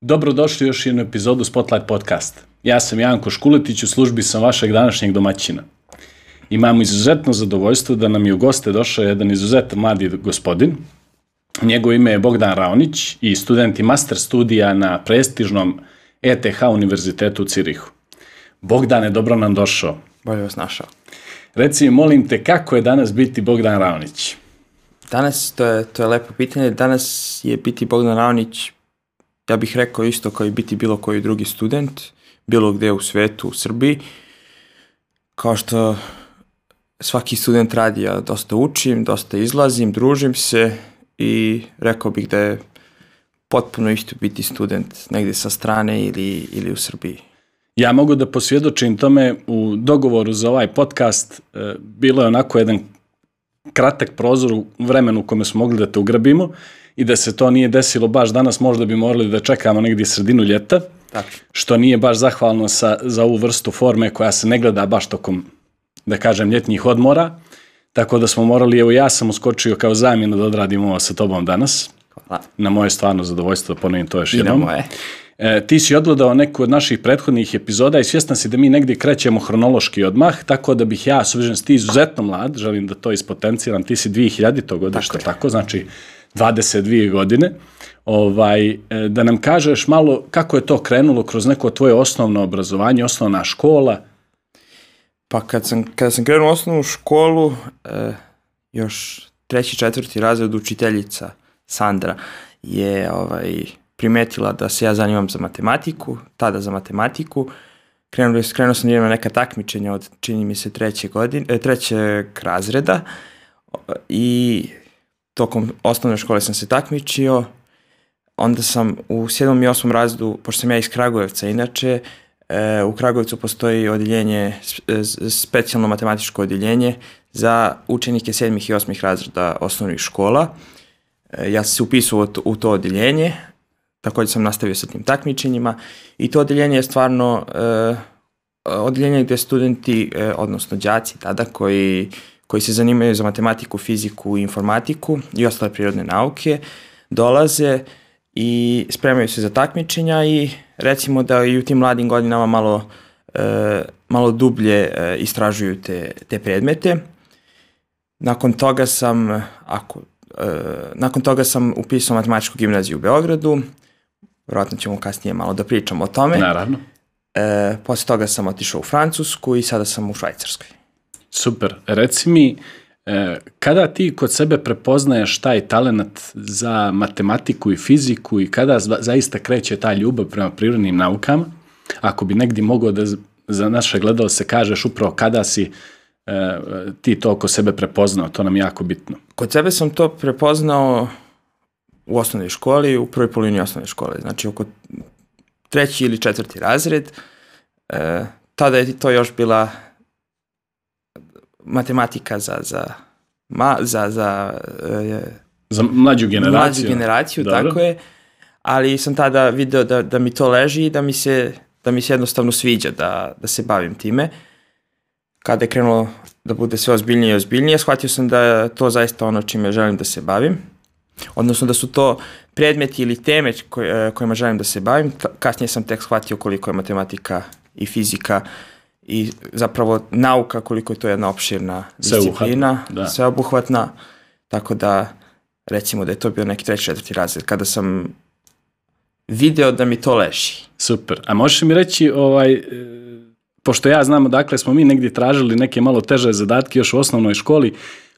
Dobrodošli još jednu epizodu Spotlight Podcast. Ja sam Janko Škuletić, u službi sam vašeg današnjeg domaćina. Imamo izuzetno zadovoljstvo da nam je u goste došao jedan izuzetan mladi gospodin. Njegovo ime je Bogdan Raonić i student i master studija na prestižnom ETH univerzitetu u Cirihu. Bogdane, dobro nam došao. Bolje vas našao. Reci mi, molim te, kako je danas biti Bogdan Raonić? Danas, to je, to je lepo pitanje, danas je biti Bogdan Raonić, ja bih rekao isto kao i biti bilo koji drugi student, bilo gde u svetu, u Srbiji. Kao što svaki student radi, ja dosta učim, dosta izlazim, družim se i rekao bih da je potpuno isto biti student negde sa strane ili, ili u Srbiji. Ja mogu da posvjedočim tome u dogovoru za ovaj podcast, e, bilo je onako jedan kratak prozor u vremenu u kome smo mogli da te ugrabimo i da se to nije desilo baš danas, možda bi morali da čekamo negdje sredinu ljeta, Tako. što nije baš zahvalno sa, za ovu vrstu forme koja se ne gleda baš tokom, da kažem, ljetnjih odmora, tako da smo morali, evo ja sam uskočio kao zamjena da odradim ovo sa tobom danas, Hvala. na moje stvarno zadovoljstvo da ponovim to još I jednom. moje. E, ti si odgledao neku od naših prethodnih epizoda i svjestan si da mi negdje krećemo hronološki odmah, tako da bih ja, s obzirom da ti izuzetno mlad, želim da to ispotenciram, ti si 2000. godište, tako, tako znači 22 godine, ovaj, e, da nam kažeš malo kako je to krenulo kroz neko tvoje osnovno obrazovanje, osnovna škola, Pa kad sam, kada sam krenuo u osnovnu školu, e, još treći, četvrti razred učiteljica Sandra je ovaj, primetila da se ja zanimam za matematiku, tada za matematiku. Krenuo, krenuo sam da na neka takmičenja od, čini mi se, treće godine, e, trećeg razreda i tokom osnovne škole sam se takmičio. Onda sam u sedmom i osmom razredu, pošto sam ja iz Kragujevca inače, E, u Kragujevcu postoji odeljenje, spe- specijalno matematičko odeljenje za učenike sedmih i osmih razreda osnovnih škola. E, ja sam se upisao u to, odeljenje, takođe sam nastavio sa tim takmičenjima i to odeljenje je stvarno e, odeljenje gde studenti, e, odnosno đaci tada koji, koji se zanimaju za matematiku, fiziku i informatiku i ostale prirodne nauke, dolaze i spremaju se za takmičenja i recimo da i u tim mladim godinama malo, e, malo dublje e, istražuju te, te predmete. Nakon toga sam, ako, e, nakon toga sam upisao matematičku gimnaziju u Beogradu, vjerojatno ćemo kasnije malo da pričamo o tome. naravno. E, posle toga sam otišao u Francusku i sada sam u Švajcarskoj. Super. Reci mi, e, kada ti kod sebe prepoznaješ taj talent za matematiku i fiziku i kada zaista kreće ta ljubav prema prirodnim naukama, ako bi negdje mogao da za naše gledalo se kažeš upravo kada si e, ti to oko sebe prepoznao, to nam je jako bitno. Kod sebe sam to prepoznao u osnovnoj školi, u prvoj polovini osnovne škole, znači oko treći ili četvrti razred. E, tada je to još bila matematika za, za, ma, za, za e, Za mlađu generaciju. mlađu generaciju, Dobro. tako je. Ali sam tada video da, da mi to leži i da mi se, da mi se jednostavno sviđa da, da se bavim time. Kada je krenulo da bude sve ozbiljnije i ozbiljnije, shvatio sam da je to zaista ono čime želim da se bavim. Odnosno da su to predmeti ili teme kojima želim da se bavim. Ka- Kasnije sam tek shvatio koliko je matematika i fizika i zapravo nauka, koliko je to jedna opširna disciplina, da. sveobuhvatna. Tako da recimo da je to bio neki treći, četvrti razred, kada sam video da mi to leži. Super. A možeš mi reći, ovaj, e, pošto ja znam odakle smo mi negdje tražili neke malo teže zadatke još u osnovnoj školi,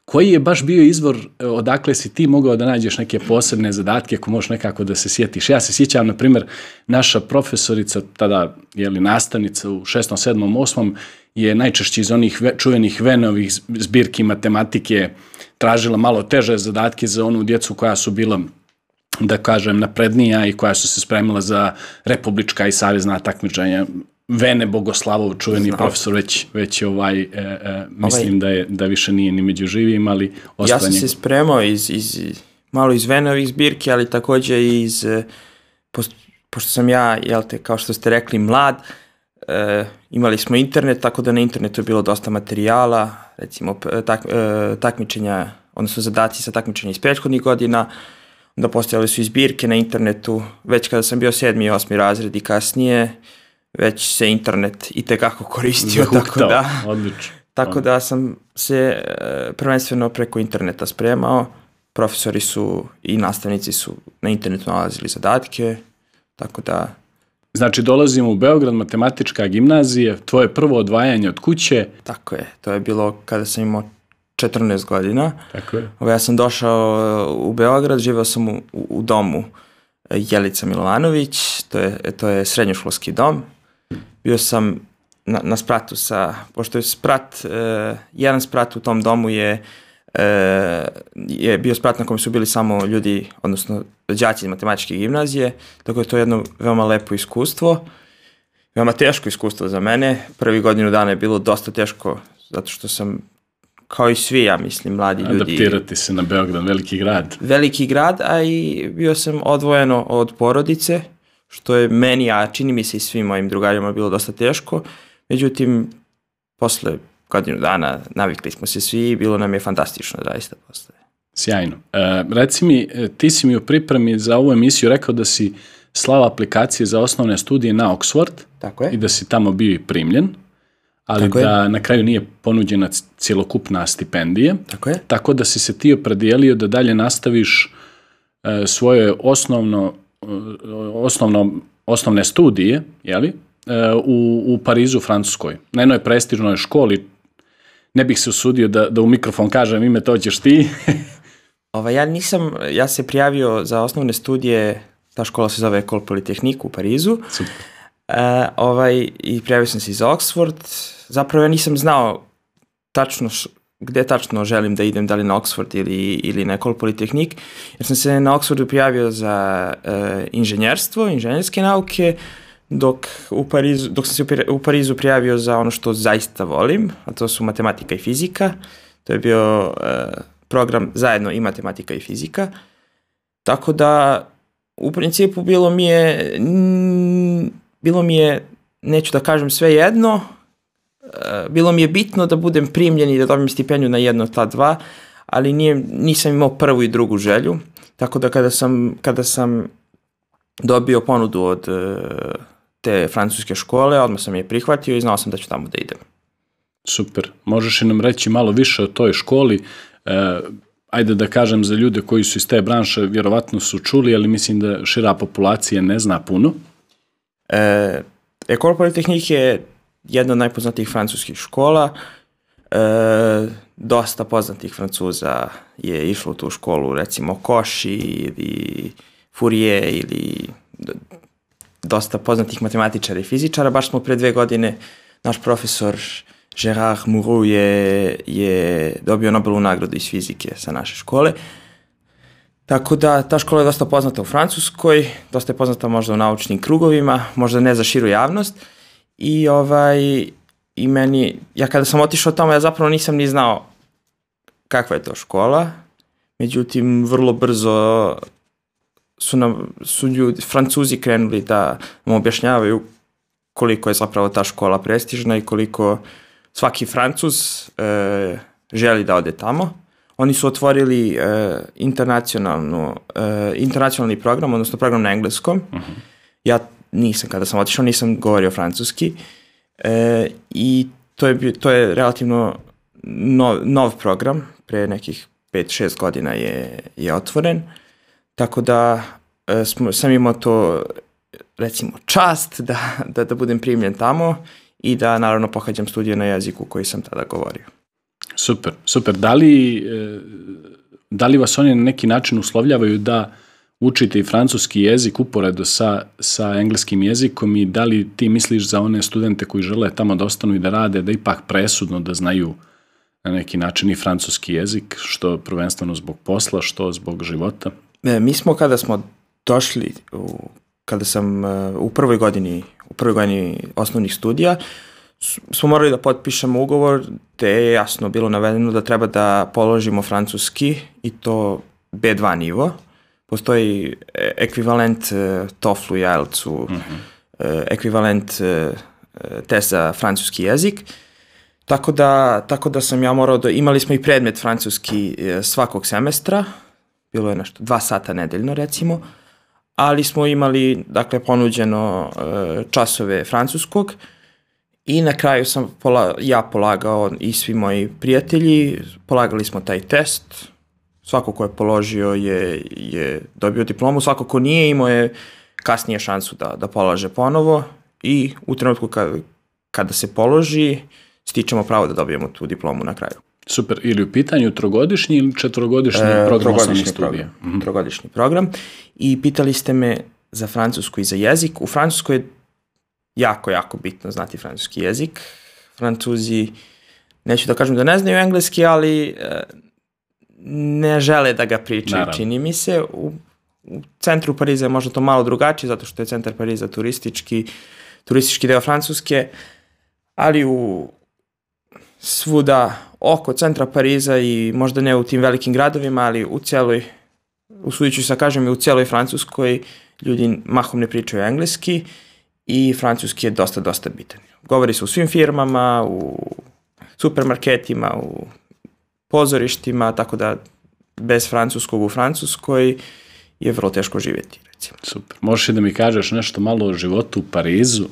koji je baš bio izvor e, odakle si ti mogao da nađeš neke posebne zadatke ako možeš nekako da se sjetiš. Ja se sjećam, na primjer, naša profesorica, tada je li nastavnica u 6., 7., 8. je najčešće iz onih ve, čuvenih venovih zbirki matematike tražila malo teže zadatke za onu djecu koja su bila da kažem, naprednija i koja su se spremila za republička i savezna takmičenja. Vene Bogoslavov, čuveni Znam. profesor, već, već je ovaj, e, e, mislim da, je, da više nije ni među živim, ali Ja ostao sam njegov- se spremao iz, iz, malo iz Venovih zbirki, ali takođe i iz, e, pošto, pošto sam ja, jel te, kao što ste rekli, mlad, e, imali smo internet, tako da na internetu je bilo dosta materijala, recimo p- tak, e, takmičenja, odnosno zadaci sa takmičenja iz prethodnih godina, da postojali su i zbirke na internetu, već kada sam bio sedmi i osmi razred i kasnije, već se internet i tekako koristio, tako Zahuktao. da, Odlično. tako da sam se e, prvenstveno preko interneta spremao, profesori su i nastavnici su na internetu nalazili zadatke, tako da Znači, dolazimo u Beograd, matematička gimnazija, tvoje prvo odvajanje od kuće. tako je, to je bilo kada sam imao 14 godina. Tako je. Ovo, ja sam došao e, u Beograd, živeo sam u, u domu e, Jelica Milovanović, to je, to je srednjoškolski dom. Bio sam na, na spratu sa, pošto je sprat, e, jedan sprat u tom domu je, e, je bio sprat na kojem su bili samo ljudi, odnosno đaci iz matematičke gimnazije, tako da je to jedno veoma lepo iskustvo. Veoma teško iskustvo za mene. Prvi godinu dana je bilo dosta teško, zato što sam kao i svi, ja mislim, mladi ljudi. Adaptirati se na Beograd, veliki grad. Veliki grad, a i bio sam odvojeno od porodice, što je meni, a čini mi se i svim mojim drugarima bilo dosta teško. Međutim, posle godinu dana navikli smo se svi i bilo nam je fantastično zaista posle. Sjajno. E, reci mi, e, ti si mi u pripremi za ovu emisiju rekao da si slao aplikacije za osnovne studije na Oxford Tako i da si tamo bio i primljen, ali Tako je. da na kraju nije ponuđena cjelokupna stipendija. Tako je? Tako da si se ti opredijelio da dalje nastaviš e, svoje osnovno, osnovno, osnovne studije, jeli, e, u, u Parizu, Francuskoj. Na jednoj prestižnoj školi, ne bih se usudio da, da u mikrofon kažem ime, to ćeš ti. Ova, ja nisam, ja se prijavio za osnovne studije, ta škola se zove Ecole Polytechnique u Parizu. Super. E, ovaj, I prijavio sam se i za Oxford. Zapravo ja nisam znao tačno š, gde tačno želim da idem, da li na Oxford ili, ili na Ecole Polytechnique, jer sam se na Oxfordu prijavio za e, inženjerstvo, inženjerske nauke, dok, u Parizu, dok sam se u Parizu prijavio za ono što zaista volim, a to su matematika i fizika. To je bio e, program zajedno i matematika i fizika. Tako da, u principu bilo mi je, bilo mi je, neću da kažem sve jedno, bilo mi je bitno da budem primljen i da dobijem stipendiju na jedno ta dva, ali nije, nisam imao prvu i drugu želju, tako da kada sam, kada sam dobio ponudu od e, te francuske škole, odmah sam je prihvatio i znao sam da ću tamo da idem. Super. Možeš li nam reći malo više o toj školi? E, ajde da kažem za ljude koji su iz te branše, vjerovatno su čuli, ali mislim da šira populacija ne zna puno. E, Ecole Polytechnique je jedna od najpoznatijih francuskih škola. E, dosta poznatih francuza je išlo u tu školu, recimo Cauchy ili Fourier ili dosta poznatih matematičara i fizičara. Baš smo pre dve godine, naš profesor Gerard Mourou je, je dobio Nobelovu nagradu iz fizike sa naše škole. Tako da ta škola je dosta poznata u Francuskoj, dosta je poznata možda u naučnim krugovima, možda ne za širu javnost. I ovaj i meni ja kada sam otišao tamo ja zapravo nisam ni znao kakva je to škola. Međutim vrlo brzo su nam su ljudi Francuzi krenuli da nam objašnjavaju koliko je zapravo ta škola prestižna i koliko svaki Francuz e, želi da ode tamo. Oni su otvorili e, internacionalnu, e, internacionalni program, odnosno program na engleskom. Ja nisam, kada sam otišao, nisam govorio francuski. E, I to je, to je relativno nov, nov program, pre nekih 5-6 godina je, je otvoren. Tako da e, smo, sam imao to, recimo, čast da, da, da budem primljen tamo i da naravno pohađam studije na jeziku koji sam tada govorio. Super, super. Da li, e, da li vas oni na neki način uslovljavaju da učite i francuski jezik uporedo sa, sa engleskim jezikom i da li ti misliš za one studente koji žele tamo da ostanu i da rade, da ipak presudno da znaju na neki način i francuski jezik, što prvenstveno zbog posla, što zbog života? E, mi smo kada smo došli, u, kada sam e, u prvoj godini, u prvoj godini osnovnih studija, smo morali da potpišemo ugovor gde je jasno bilo navedeno da treba da položimo francuski i to B2 nivo. Postoji e, ekvivalent e, TOEFL-u i IELTS-u, e, ekvivalent e, e, test za francuski jezik. Tako da, tako da sam ja morao da, imali smo i predmet francuski svakog semestra, bilo je nešto dva sata nedeljno recimo, ali smo imali dakle ponuđeno časove francuskog. I na kraju sam pola, ja polagao i svi moji prijatelji, polagali smo taj test, svako ko je položio je, je dobio diplomu, svako ko nije imao je kasnije šansu da, da polaže ponovo i u trenutku kada, kada se položi stičemo pravo da dobijemo tu diplomu na kraju. Super. Ili u pitanju trogodišnji ili četvrogodišnji E, program trogodišnji studija? program. Mhm. Trogodišnji program. I pitali ste me za francusku i za jezik. U Francuskoj je jako, jako bitno znati francuski jezik. Francuzi, neću da kažem da ne znaju engleski, ali e, ne žele da ga pričaju, Naravno. čini mi se. U, u centru Pariza je možda to malo drugačije, zato što je centar Pariza turistički, turistički deo Francuske, ali u svuda oko centra Pariza i možda ne u tim velikim gradovima, ali u cijeloj, usudit ću se da kažem i u cijeloj Francuskoj, ljudi mahom ne pričaju engleski i francuski je dosta, dosta bitan. Govori se u svim firmama, u supermarketima, u pozorištima, tako da bez francuskog u Francuskoj je vrlo teško živjeti, recimo. Super. Možeš i da mi kažeš nešto malo o životu u Parizu?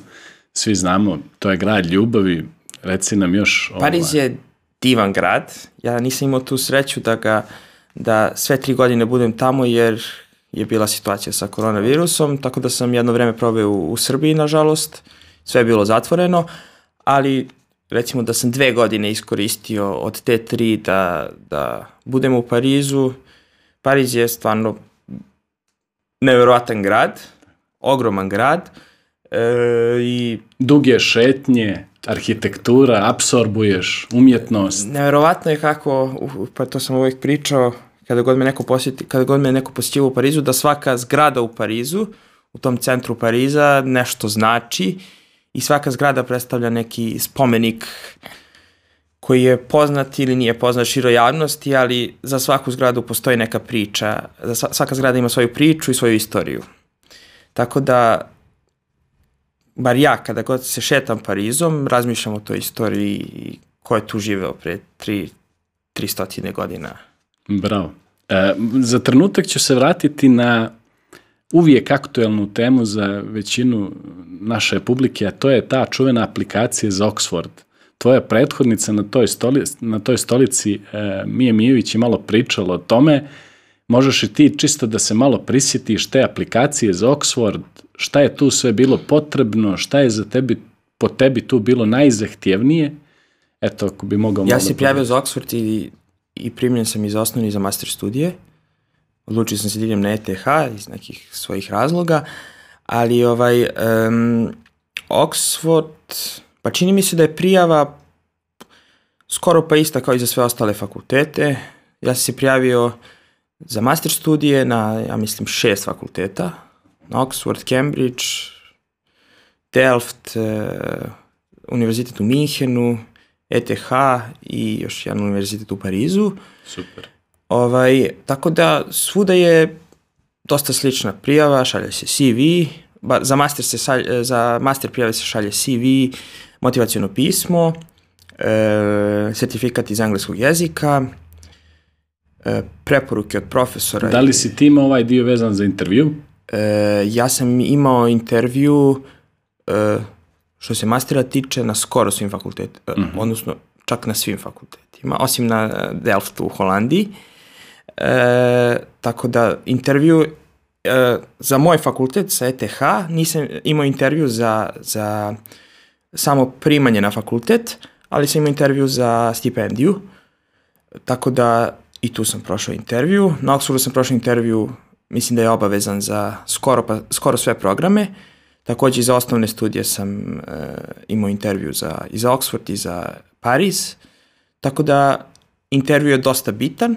Svi znamo, to je grad ljubavi. Reci nam još... Pariz ovaj, je divan grad. Ja nisam imao tu sreću da ga da sve tri godine budem tamo jer je bila situacija sa koronavirusom, tako da sam jedno vreme proveo u, u Srbiji, nažalost. Sve je bilo zatvoreno, ali recimo da sam dve godine iskoristio od te tri da, da budem u Parizu. Pariz je stvarno neverovatan grad, ogroman grad e, i Duge šetnje, arhitektura, apsorbuješ, umjetnost. Neverovatno je kako, uh, pa to sam uvijek pričao, kada god me neko posjeti, kada god me neko posjetio u Parizu, da svaka zgrada u Parizu, u tom centru Pariza, nešto znači i svaka zgrada predstavlja neki spomenik koji je poznat ili nije poznat široj javnosti, ali za svaku zgradu postoji neka priča. Za sva- svaka zgrada ima svoju priču i svoju istoriju. Tako da, bar ja, kada god se šetam Parizom, razmišljam o toj istoriji i ko je tu živeo pre tri, 300 godina. Bravo. E, za trenutak ću se vratiti na uvijek aktuelnu temu za većinu naše publike, a to je ta čuvena aplikacija za Oxford. Tvoja prethodnica na toj, stoli, na toj stolici, e, Mije Mijević, je malo pričala o tome. Možeš i ti čisto da se malo prisjetiš te aplikacije za Oxford, šta je tu sve bilo potrebno, šta je za tebi, po tebi tu bilo najzahtjevnije? Eto, ako bi mogao Ja se da prijavio za Oxford i, i primljen sam iz osnovni za master studije. Odlučio sam se da na ETH iz nekih svojih razloga, ali ovaj, um, Oxford, pa čini mi se da je prijava skoro pa ista kao i za sve ostale fakultete. Ja sam se prijavio za master studije na, ja mislim, šest fakulteta. Na Oxford, Cambridge, Delft, e, univerzitet u Minhenu, ETH i još jedan univerzitet u Parizu. Super. Ovaj, tako da svuda je dosta slična prijava, šalje se CV, ba, za, master se šalje, za master prijave se šalje CV, motivacijono pismo, e, sertifikat iz engleskog jezika, e, preporuke od profesora. Da li si ti imao ovaj dio vezan za intervju? E, ja sam imao intervju e, što se mastera tiče na skoro svim fakultetima, Mhm. odnosno čak na svim fakultetima, osim na e, Delftu u Holandiji. E, tako da intervju e, za moj fakultet sa ETH nisam imao intervju za, za samo primanje na fakultet, ali sam imao intervju za stipendiju. Tako da i tu sam prošao intervju. Na Oxfordu sam prošao intervju, mislim da je obavezan za skoro, pa, skoro sve programe. Takođe i za osnovne studije sam e, imao intervju za, i za Oxford i za Paris. Tako da intervju je dosta bitan.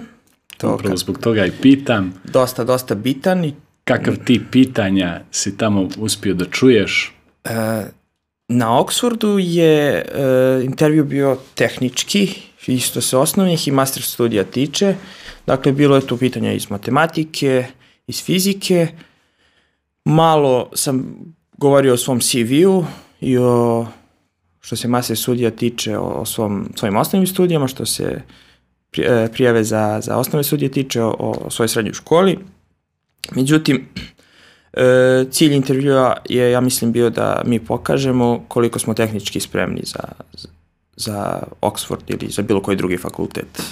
To Upravo zbog toga i pitam dosta, dosta bitan i kakav ti pitanja si tamo uspio da čuješ. e, na Oxfordu je e, intervju bio tehnički, isto se osnovnih i master studija tiče. Dakle, bilo je tu pitanja iz matematike, iz fizike. Malo sam govorio o svom CV-u i o što se master studija tiče o, o svom, svojim osnovnim studijama, što se e, prijave za, za osnovne sudije tiče o, o svojoj srednjoj školi. Međutim, e, cilj intervjua je, ja mislim, bio da mi pokažemo koliko smo tehnički spremni za, za Oxford ili za bilo koji drugi fakultet.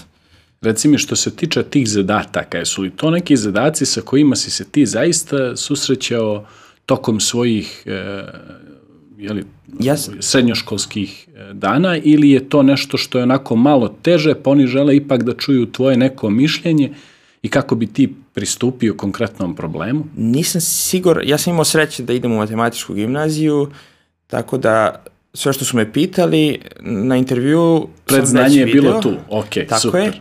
Reci mi što se tiče tih zadataka, jesu li to neki zadaci sa kojima si se ti zaista susrećao tokom svojih e, jeli, Ja s- srednjoškolskih e, dana ili je to nešto što je onako malo teže, pa oni žele ipak da čuju tvoje neko mišljenje i kako bi ti pristupio konkretnom problemu? Nisam sigur, ja sam imao sreće da idem u matematičku gimnaziju, tako da sve što su me pitali na intervju Predznanje je bilo video. tu, ok, Tako super. je.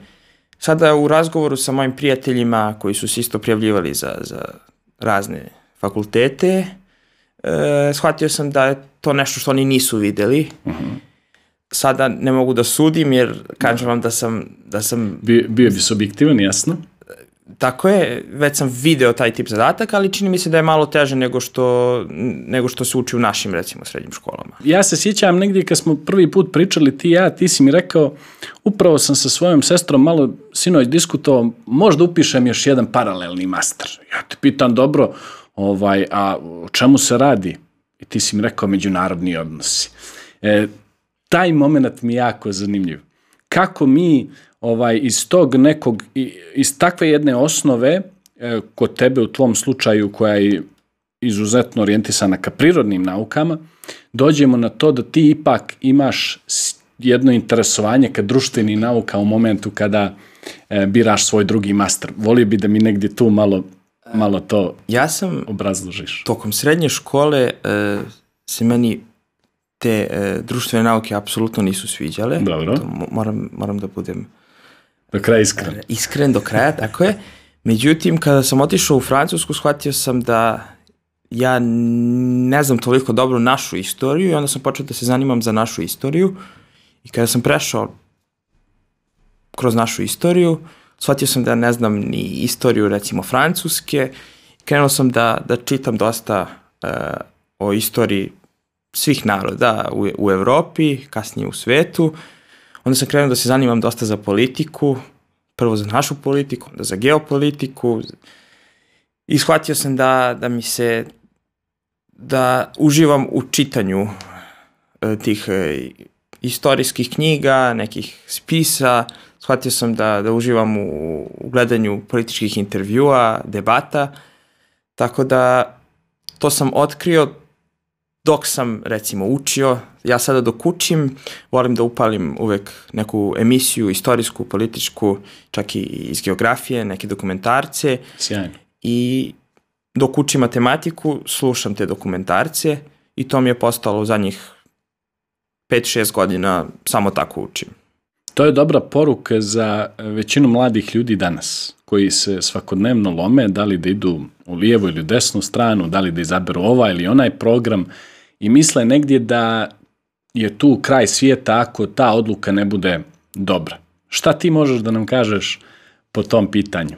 Sada u razgovoru sa mojim prijateljima koji su se isto prijavljivali za, za razne fakultete, e, shvatio sam da je to nešto što oni nisu videli. Sada ne mogu da sudim jer kažem vam da sam, da sam Bio, bio bi subjektivan, jasno. Tako je, već sam video taj tip zadataka, ali čini mi se da je malo teže nego što, nego što se uči u našim, recimo, srednjim školama. Ja se sjećam negdje kad smo prvi put pričali ti ja, ti si mi rekao, upravo sam sa svojom sestrom malo sinoć diskutovao, možda upišem još jedan paralelni master. Ja te pitam, dobro, ovaj, a o čemu se radi? I ti si mi rekao međunarodni odnosi. E, taj moment mi je jako zanimljiv. Kako mi ovaj iz tog nekog, iz takve jedne osnove, e, kod tebe u tvom slučaju koja je izuzetno orijentisana ka prirodnim naukama, dođemo na to da ti ipak imaš jedno interesovanje ka društvenim nauka u momentu kada e, biraš svoj drugi master. Volio bi da mi negdje tu malo, malo to Ja sam obrazložiš. tokom srednje škole e, se meni te e, društvene nauke apsolutno nisu sviđale. Dobro. To mo- moram, moram da budem Do kraja iskren. iskren do kraja, tako je. Međutim, kada sam otišao u Francusku, shvatio sam da ja ne znam toliko dobro našu istoriju i onda sam počeo da se zanimam za našu istoriju i kada sam prešao kroz našu istoriju, shvatio sam da ne znam ni istoriju recimo Francuske, krenuo sam da, da čitam dosta uh, o istoriji svih naroda u, u Evropi, kasnije u svetu, onda sam krenuo da se zanimam dosta za politiku, prvo za našu politiku, onda za geopolitiku. I shvatio sam da, da mi se da uživam u čitanju e, tih e, istorijskih knjiga, nekih spisa, shvatio sam da, da uživam u, u gledanju političkih intervjua, debata, tako da to sam otkrio dok sam recimo učio, ja sada dok učim, volim da upalim uvek neku emisiju istorijsku, političku, čak i iz geografije, neke dokumentarce Sjajno. i dok učim matematiku, slušam te dokumentarce i to mi je postalo u zadnjih 5-6 godina, samo tako učim. To je dobra poruka za većinu mladih ljudi danas, koji se svakodnevno lome, da li da idu u lijevu ili desnu stranu, da li da izaberu ovaj ili onaj program i misle negdje da je tu kraj svijeta ako ta odluka ne bude dobra. Šta ti možeš da nam kažeš po tom pitanju?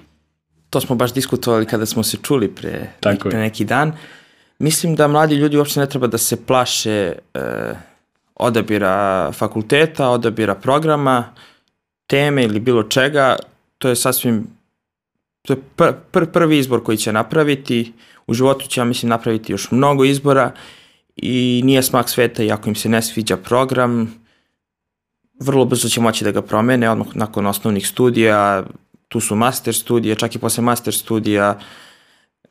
To smo baš diskutovali kada smo se čuli pre, Tako pre neki dan. Mislim da mladi ljudi uopšte ne treba da se plaše e, odabira fakulteta, odabira programa, teme ili bilo čega. To je sasvim to je pr, pr, prvi izbor koji će napraviti. U životu će, ja mislim, napraviti još mnogo izbora i nije smak sveta i ako im se ne sviđa program, vrlo brzo će moći da ga promene, odmah nakon osnovnih studija, tu su master studije, čak i posle master studija,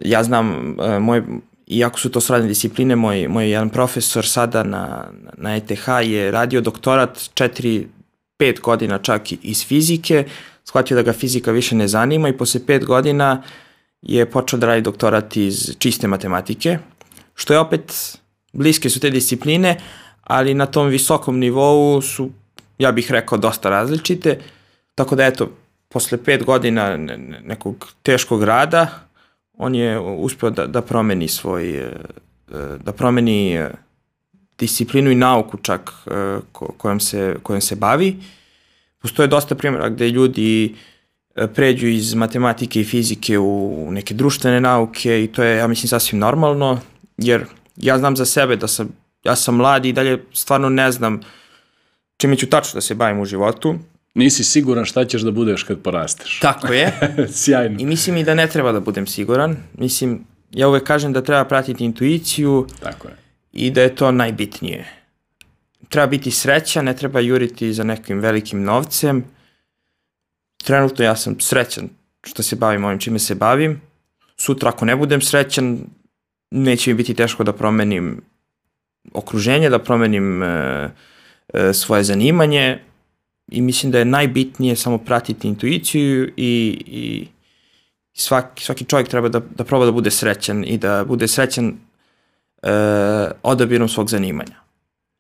ja znam, e, moj, iako su to srodne discipline, moj, moj jedan profesor sada na, na ETH je radio doktorat 4-5 godina čak iz fizike, shvatio da ga fizika više ne zanima i posle 5 godina je počeo da radi doktorat iz čiste matematike, što je opet, bliske su te discipline, ali na tom visokom nivou su, ja bih rekao, dosta različite, tako da eto, posle pet godina ne- ne- nekog teškog rada, on je uspeo da, da promeni svoj, e, e, da promeni e, disciplinu i nauku čak ko- kojom se, kojom se bavi. Postoje dosta primjera gde ljudi pređu iz matematike i fizike u neke društvene nauke i to je, ja mislim, sasvim normalno, jer ja znam za sebe da sam, ja sam mlad i dalje stvarno ne znam čime ću tačno da se bavim u životu. Nisi siguran šta ćeš da budeš kad porasteš. Tako je. Sjajno. I mislim i da ne treba da budem siguran. Mislim, ja uvek kažem da treba pratiti intuiciju Tako je. i da je to najbitnije. Treba biti srećan, ne treba juriti za nekim velikim novcem. Trenutno ja sam srećan što se bavim ovim čime se bavim. Sutra ako ne budem srećan, neće mi biti teško da promenim okruženje, da promenim e, e, svoje zanimanje i mislim da je najbitnije samo pratiti intuiciju i, i svaki, svaki čovjek treba da, da proba da bude srećan i da bude srećan e, odabirom svog zanimanja.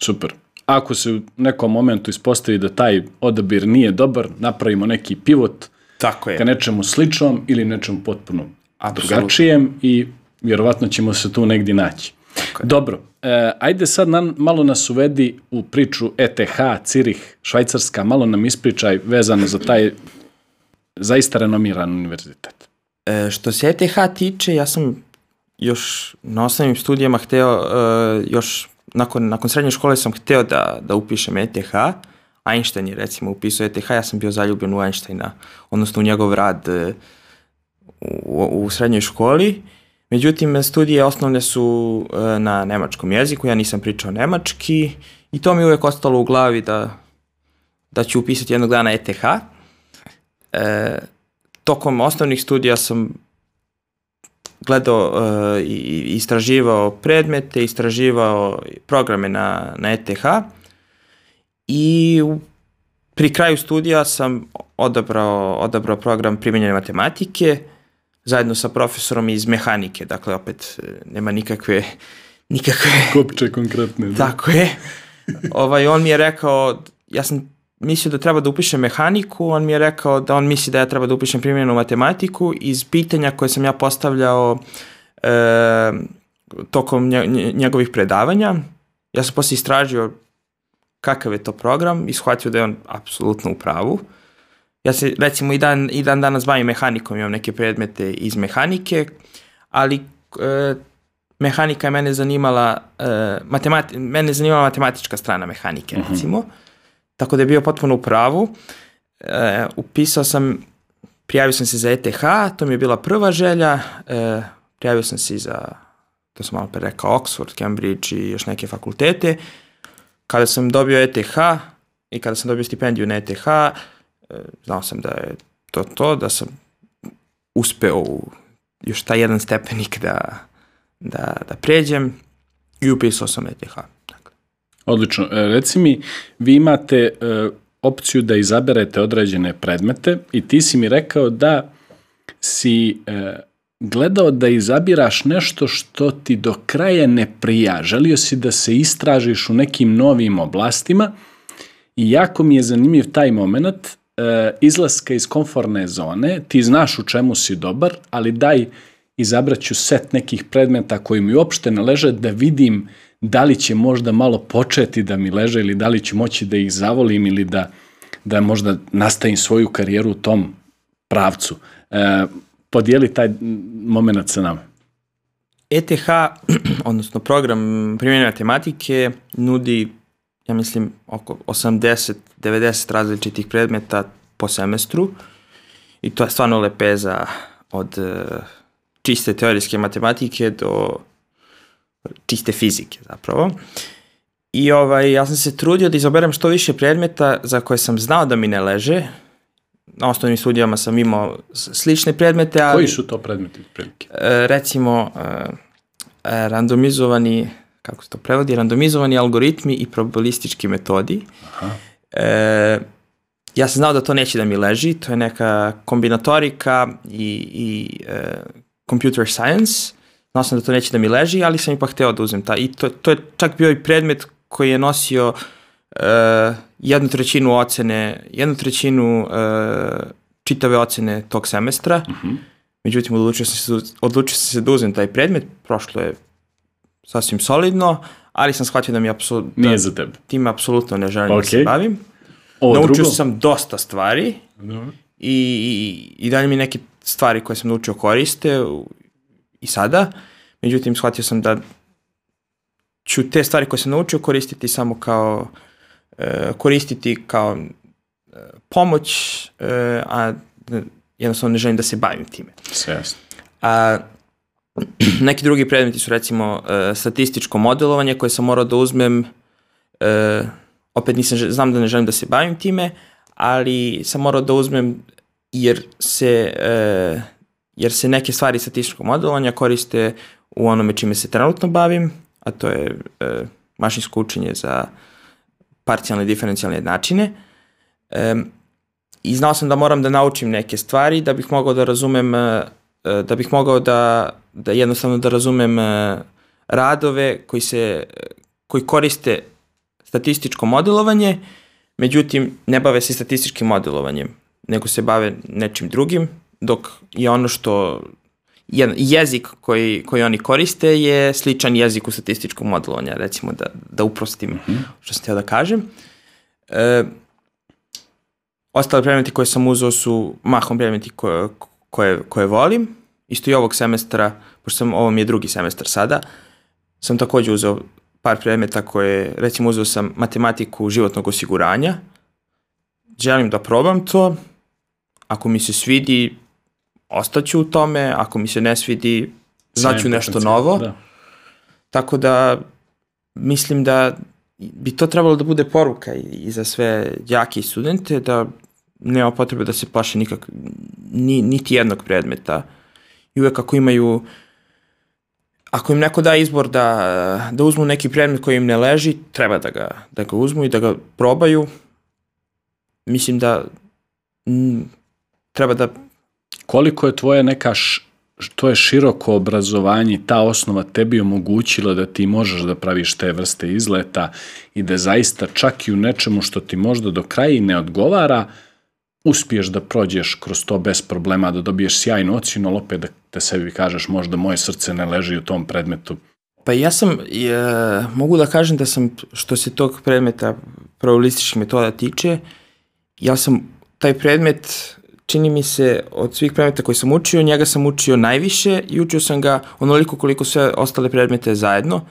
Super. Ako se u nekom momentu ispostavi da taj odabir nije dobar, napravimo neki pivot Tako je. ka nečemu sličnom ili nečemu potpuno Apsolutno. drugačijem i vjerovatno ćemo se tu negdje naći. Dobro, e, ajde sad nam, malo nas uvedi u priču ETH, Cirih, Švajcarska, malo nam ispričaj vezano za taj zaista renomiran univerzitet. E, što se ETH tiče, ja sam još na osnovnim studijama hteo, e, još nakon, nakon srednje škole sam hteo da, da upišem ETH. Einstein je recimo upisao ETH, ja sam bio zaljubljen u Einsteina, odnosno u njegov rad e, u, u srednjoj školi. Međutim, studije osnovne su e, na nemačkom jeziku, ja nisam pričao nemački i to mi uvek ostalo u glavi da, da ću upisati jednog dana ETH. E, tokom osnovnih studija sam gledao uh, i istraživao predmete, istraživao programe na, na ETH i u, pri kraju studija sam odabrao, odabrao program primenjene matematike zajedno sa profesorom iz mehanike, dakle opet e, nema nikakve nikakve Kopče konkretne. Da? tako je. Ovaj, on mi je rekao, ja sam mislio da treba da upišem mehaniku, on mi je rekao da on misli da ja treba da upišem primjenu matematiku iz pitanja koje sam ja postavljao e, tokom nje, nje- njegovih predavanja. Ja sam posle istražio kakav je to program i shvatio da je on apsolutno u pravu. Ja se recimo i dan, i dan danas bavim mehanikom, imam neke predmete iz mehanike, ali e, mehanika je mene zanimala, e, matemati, mene je zanimala matematička strana mehanike, recimo. Tako da je bio potpuno u pravu. E, upisao sam, prijavio sam se za ETH, to mi je bila prva želja. E, prijavio sam se i za, to sam malo pre rekao, Oxford, Cambridge i još neke fakultete. Kada sam dobio ETH i kada sam dobio stipendiju na ETH, znao sam da je to to, da sam uspeo u još taj jedan stepenik da, da, da pređem i upisao sam ETH. Dakle, Odlično. E, Reci mi, vi imate e, opciju da izaberete određene predmete i ti si mi rekao da si e, gledao da izabiraš nešto što ti do kraja ne prija. Želio si da se istražiš u nekim novim oblastima i jako mi je zanimljiv taj moment e, izlaska iz komfortne zone. Ti znaš u čemu si dobar, ali daj izabraću set nekih predmeta koji mi uopšte ne leže da vidim da li će možda malo početi da mi leže ili da li ću moći da ih zavolim ili da, da možda nastavim svoju karijeru u tom pravcu. E, podijeli taj moment sa nama. ETH, odnosno program primjenjene matematike, nudi, ja mislim, oko 80-90 različitih predmeta po semestru i to je stvarno lepeza od e, čiste teorijske matematike do čiste fizike zapravo. I ovaj, ja sam se trudio da izaberem što više predmeta za koje sam znao da mi ne leže. Na osnovnim studijama sam imao slične predmete, ali... Koji su to predmeti prilike? E, recimo e, randomizovani kako se to prevodi, randomizovani algoritmi i probabilistički metodi. Aha. E, ja sam znao da to neće da mi leži, to je neka kombinatorika i, i e, computer science, znao sam da to neće da mi leži, ali sam ipak hteo da uzem ta. I to, to je čak bio i predmet koji je nosio e, jednu trećinu ocene, jednu trećinu e, čitave ocene tog semestra. Mhm. Međutim, odlučio sam, se, da- odlučio sam se da uzmem taj predmet, prošlo je sasvim solidno, ali sam shvatio da mi apsolutno, da Nije za tebe. tim apsolutno ne želim da se bavim. Ovo Naučio drugo? sam dosta stvari Dobro. i, i, i dalje mi neke stvari koje sam naučio koriste i sada. Međutim, shvatio sam da ću te stvari koje sam naučio koristiti samo kao, e, koristiti kao pomoć, e, a jednostavno ne želim da se bavim time. Sve jasno. A, neki drugi predmeti su recimo e, statističko modelovanje koje sam morao da uzmem, e, opet nisam, znam da ne želim da se bavim time, ali sam morao da uzmem jer se, e, jer se neke stvari statističkog modelovanja koriste u onome čime se trenutno bavim, a to je e, mašinsko učenje za parcijalne i diferencijalne jednačine. E, I znao sam da moram da naučim neke stvari da bih mogao da razumem, e, da bih mogao da, da jednostavno da razumem e, radove koji se, koji koriste statističko modelovanje, međutim ne bave se statističkim modelovanjem, nego se bave nečim drugim, dok je ono što jezik koji, koji oni koriste je sličan jeziku statističkog modelovanja, recimo da, da uprostim mm -hmm. što sam htio da kažem. E, ostale predmeti koje sam uzao su mahom predmeti koje, koje, koje volim. Isto i ovog semestra, pošto sam, ovo mi je drugi semestar sada, sam takođe uzeo par predmeta koje, recimo uzeo sam matematiku životnog osiguranja. Želim da probam to. Ako mi se svidi, ostaću u tome, ako mi se ne svidi, znaću nešto novo. Da. Tako da mislim da bi to trebalo da bude poruka i, i za sve jake studente da nema potrebe da se plaše nikak, ni, niti jednog predmeta. I uvek ako imaju ako im neko da izbor da, da uzmu neki predmet koji im ne leži, treba da ga, da ga uzmu i da ga probaju. Mislim da m, treba da koliko je tvoje neka š, to je široko obrazovanje, ta osnova tebi omogućila da ti možeš da praviš te vrste izleta i da zaista čak i u nečemu što ti možda do kraja i ne odgovara, uspiješ da prođeš kroz to bez problema, da dobiješ sjajnu ocinu, ali opet da te sebi kažeš možda moje srce ne leži u tom predmetu. Pa ja sam, je, mogu da kažem da sam, što se tog predmeta probabilističkih metoda tiče, ja sam taj predmet čini mi se, od svih predmeta koji sam učio, njega sam učio najviše i učio sam ga onoliko koliko sve ostale predmete zajedno.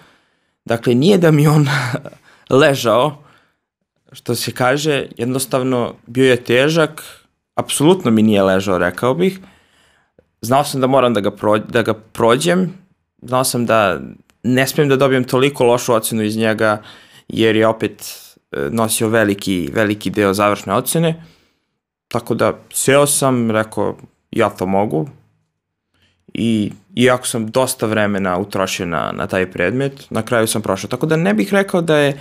Dakle, nije da mi on ležao, što se kaže, jednostavno bio je težak, apsolutno mi nije ležao, rekao bih. Znao sam da moram da ga, pro, da ga prođem, znao sam da ne smijem da dobijem toliko lošu ocenu iz njega, jer je opet e, nosio veliki, veliki deo završne ocene. Tako da seo sam, rekao ja to mogu i iako sam dosta vremena utrošio na, na taj predmet, na kraju sam prošao. Tako da ne bih rekao da je e,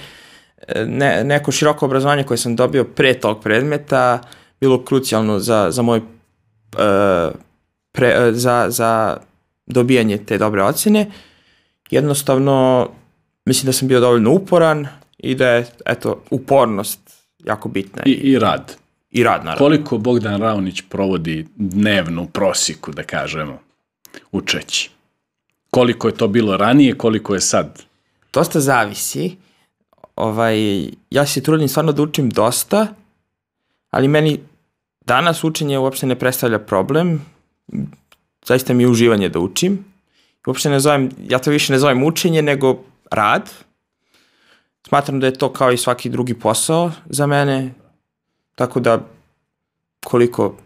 ne, neko široko obrazovanje koje sam dobio pre tog predmeta bilo krucijalno za, za moj uh, pre, uh, za, za dobijanje te dobre ocene. Jednostavno, mislim da sam bio dovoljno uporan i da je, eto, upornost jako bitna. I, i rad i rad naravno. Koliko Bogdan Raonić provodi dnevnu prosiku, da kažemo, učeći? Koliko je to bilo ranije, koliko je sad? Dosta zavisi. Ovaj, ja se trudim stvarno da učim dosta, ali meni danas učenje uopšte ne predstavlja problem. Zaista mi je uživanje da učim. Uopšte ne zovem, ja to više ne zovem učenje, nego rad. Smatram da je to kao i svaki drugi posao za mene. Tako da koliko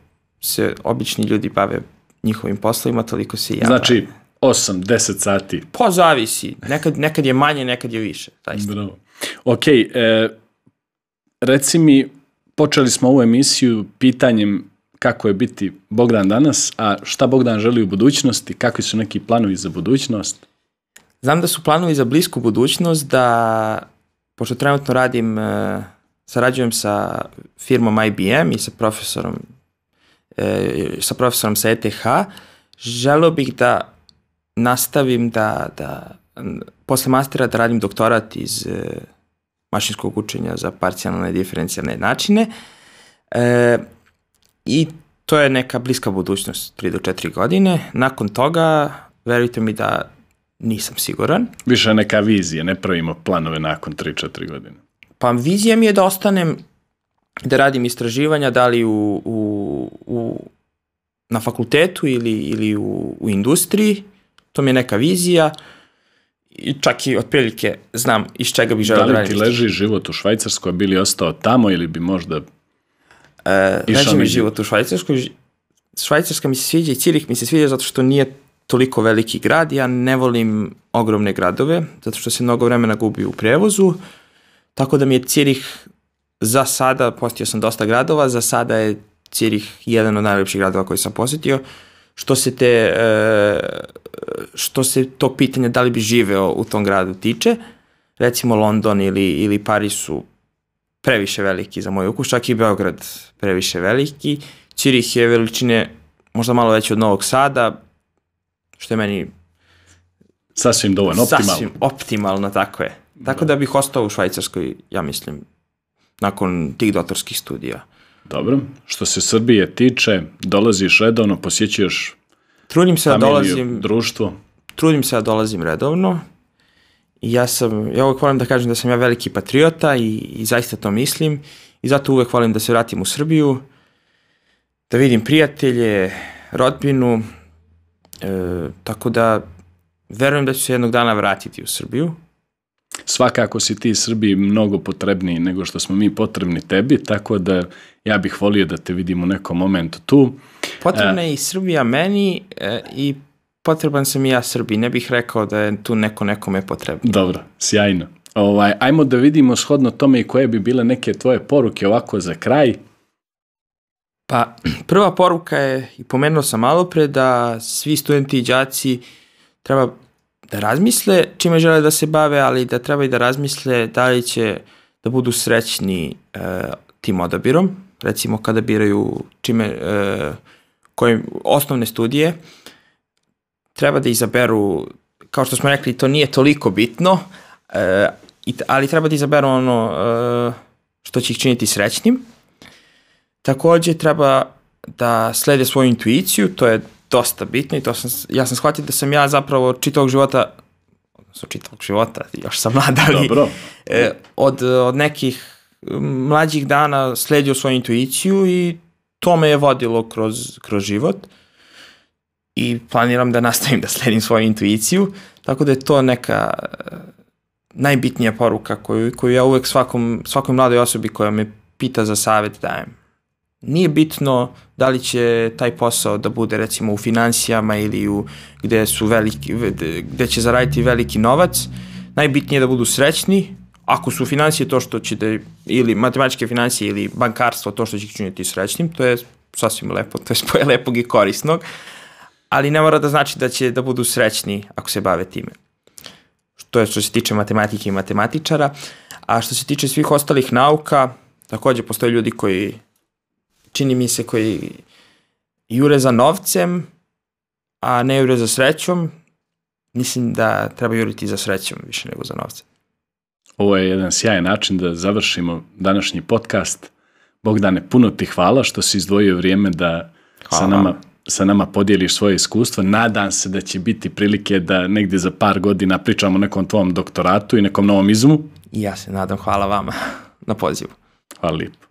se obični ljudi bave njihovim poslovima, toliko se i ja Znači, 8, 10 sati. Pa zavisi. Nekad, nekad je manje, nekad je više. Zaista. Bravo. Ok, e, reci mi, počeli smo ovu emisiju pitanjem kako je biti Bogdan danas, a šta Bogdan želi u budućnosti, kakvi su neki planovi za budućnost? Znam da su planovi za blisku budućnost da, pošto trenutno radim e, sarađujem sa firmom IBM i sa profesorom e, sa profesorom sa ETH, želeo bih da nastavim da, da posle mastera da radim doktorat iz e, mašinskog učenja za parcijalne i diferencijalne načine e, i to je neka bliska budućnost 3 do 4 godine. Nakon toga, verujte mi da nisam siguran. Više neka vizija, ne pravimo planove nakon 3-4 godine. Pa vizija mi je da ostanem, da radim istraživanja, da li u, u, u, na fakultetu ili, ili u, u industriji, to mi je neka vizija i čak i otprilike znam iz čega bih želeo da radim. Da li ti leži život u Švajcarskoj, bili ostao tamo ili bi možda E, Išao Neće mi život u Švajcarskoj. Švajcarska mi se sviđa i Cirih mi se sviđa zato što nije toliko veliki grad. Ja ne volim ogromne gradove, zato što se mnogo vremena gubi u prevozu. Tako da mi je Cirih za sada, postio sam dosta gradova, za sada je Cirih jedan od najlepših gradova koji sam posjetio. Što se te, e, što se tog pitanja da li bi živeo u tom gradu tiče, recimo London ili, ili Paris su previše veliki za moj ukus, čak i Beograd previše veliki. Cirih je veličine možda malo veći od Novog Sada, što je meni Sasvim dovoljno, optimalno. sasvim optimalno, tako je. Tako da bih ostao u Švajcarskoj, ja mislim, nakon tih doktorskih studija. Dobro. Što se Srbije tiče, dolaziš redovno, posjećuješ Trudim se da dolazim, društvo. trudim se da dolazim redovno. I ja sam, ja uvek volim da kažem da sam ja veliki patriota i, i zaista to mislim. I zato uvek volim da se vratim u Srbiju, da vidim prijatelje, rodbinu, e, tako da verujem da ću se jednog dana vratiti u Srbiju. Svakako si ti Srbiji mnogo potrebniji nego što smo mi potrebni tebi, tako da ja bih volio da te vidim u nekom momentu tu. Potrebna je i Srbija meni e, i potreban sam i ja Srbiji. Ne bih rekao da je tu neko nekome potrebno. Dobro, sjajno. Ovaj, ajmo da vidimo shodno tome i koje bi bile neke tvoje poruke ovako za kraj. Pa, prva poruka je, i pomenuo sam malo pre, da svi studenti i đaci treba da razmisle čime žele da se bave, ali da treba i da razmisle da li će da budu srećni e, tim odabirom, recimo kada biraju čime, e, koje osnovne studije, treba da izaberu, kao što smo rekli, to nije toliko bitno, e, ali treba da izaberu ono e, što će ih činiti srećnim, Takođe treba da slede svoju intuiciju, to je dosta bitno i to sam, ja sam shvatio da sam ja zapravo čitavog života, odnosno čitavog života, još sam mlad, ali Dobro. e, od, od nekih mlađih dana sledio svoju intuiciju i to me je vodilo kroz, kroz život i planiram da nastavim da sledim svoju intuiciju, tako da je to neka e, najbitnija poruka koju, koju ja uvek svakom, svakoj mladoj osobi koja me pita za savet dajem. Nije bitno da li će taj posao da bude recimo u financijama ili u gde su veliki gde će zaraditi veliki novac. Najbitnije je da budu srećni. Ako su financije to što će da ili matematičke financije ili bankarstvo to što će ih činiti srećnim, to je sasvim lepo, to je spoje lepog i korisnog, ali ne mora da znači da će da budu srećni ako se bave time. To je što se tiče matematike i matematičara, a što se tiče svih ostalih nauka, takođe postoje ljudi koji čini mi se koji jure za novcem, a ne jure za srećom, mislim da treba juriti za srećom više nego za novcem. Ovo je jedan sjajan način da završimo današnji podcast. Bogdane, puno ti hvala što si izdvojio vrijeme da Hvala sa nama, sa nama podijeliš svoje iskustvo. Nadam se da će biti prilike da negdje za par godina pričamo o nekom tvom doktoratu i nekom novom izmu. I ja se nadam, hvala vama na pozivu. Hvala lijepo.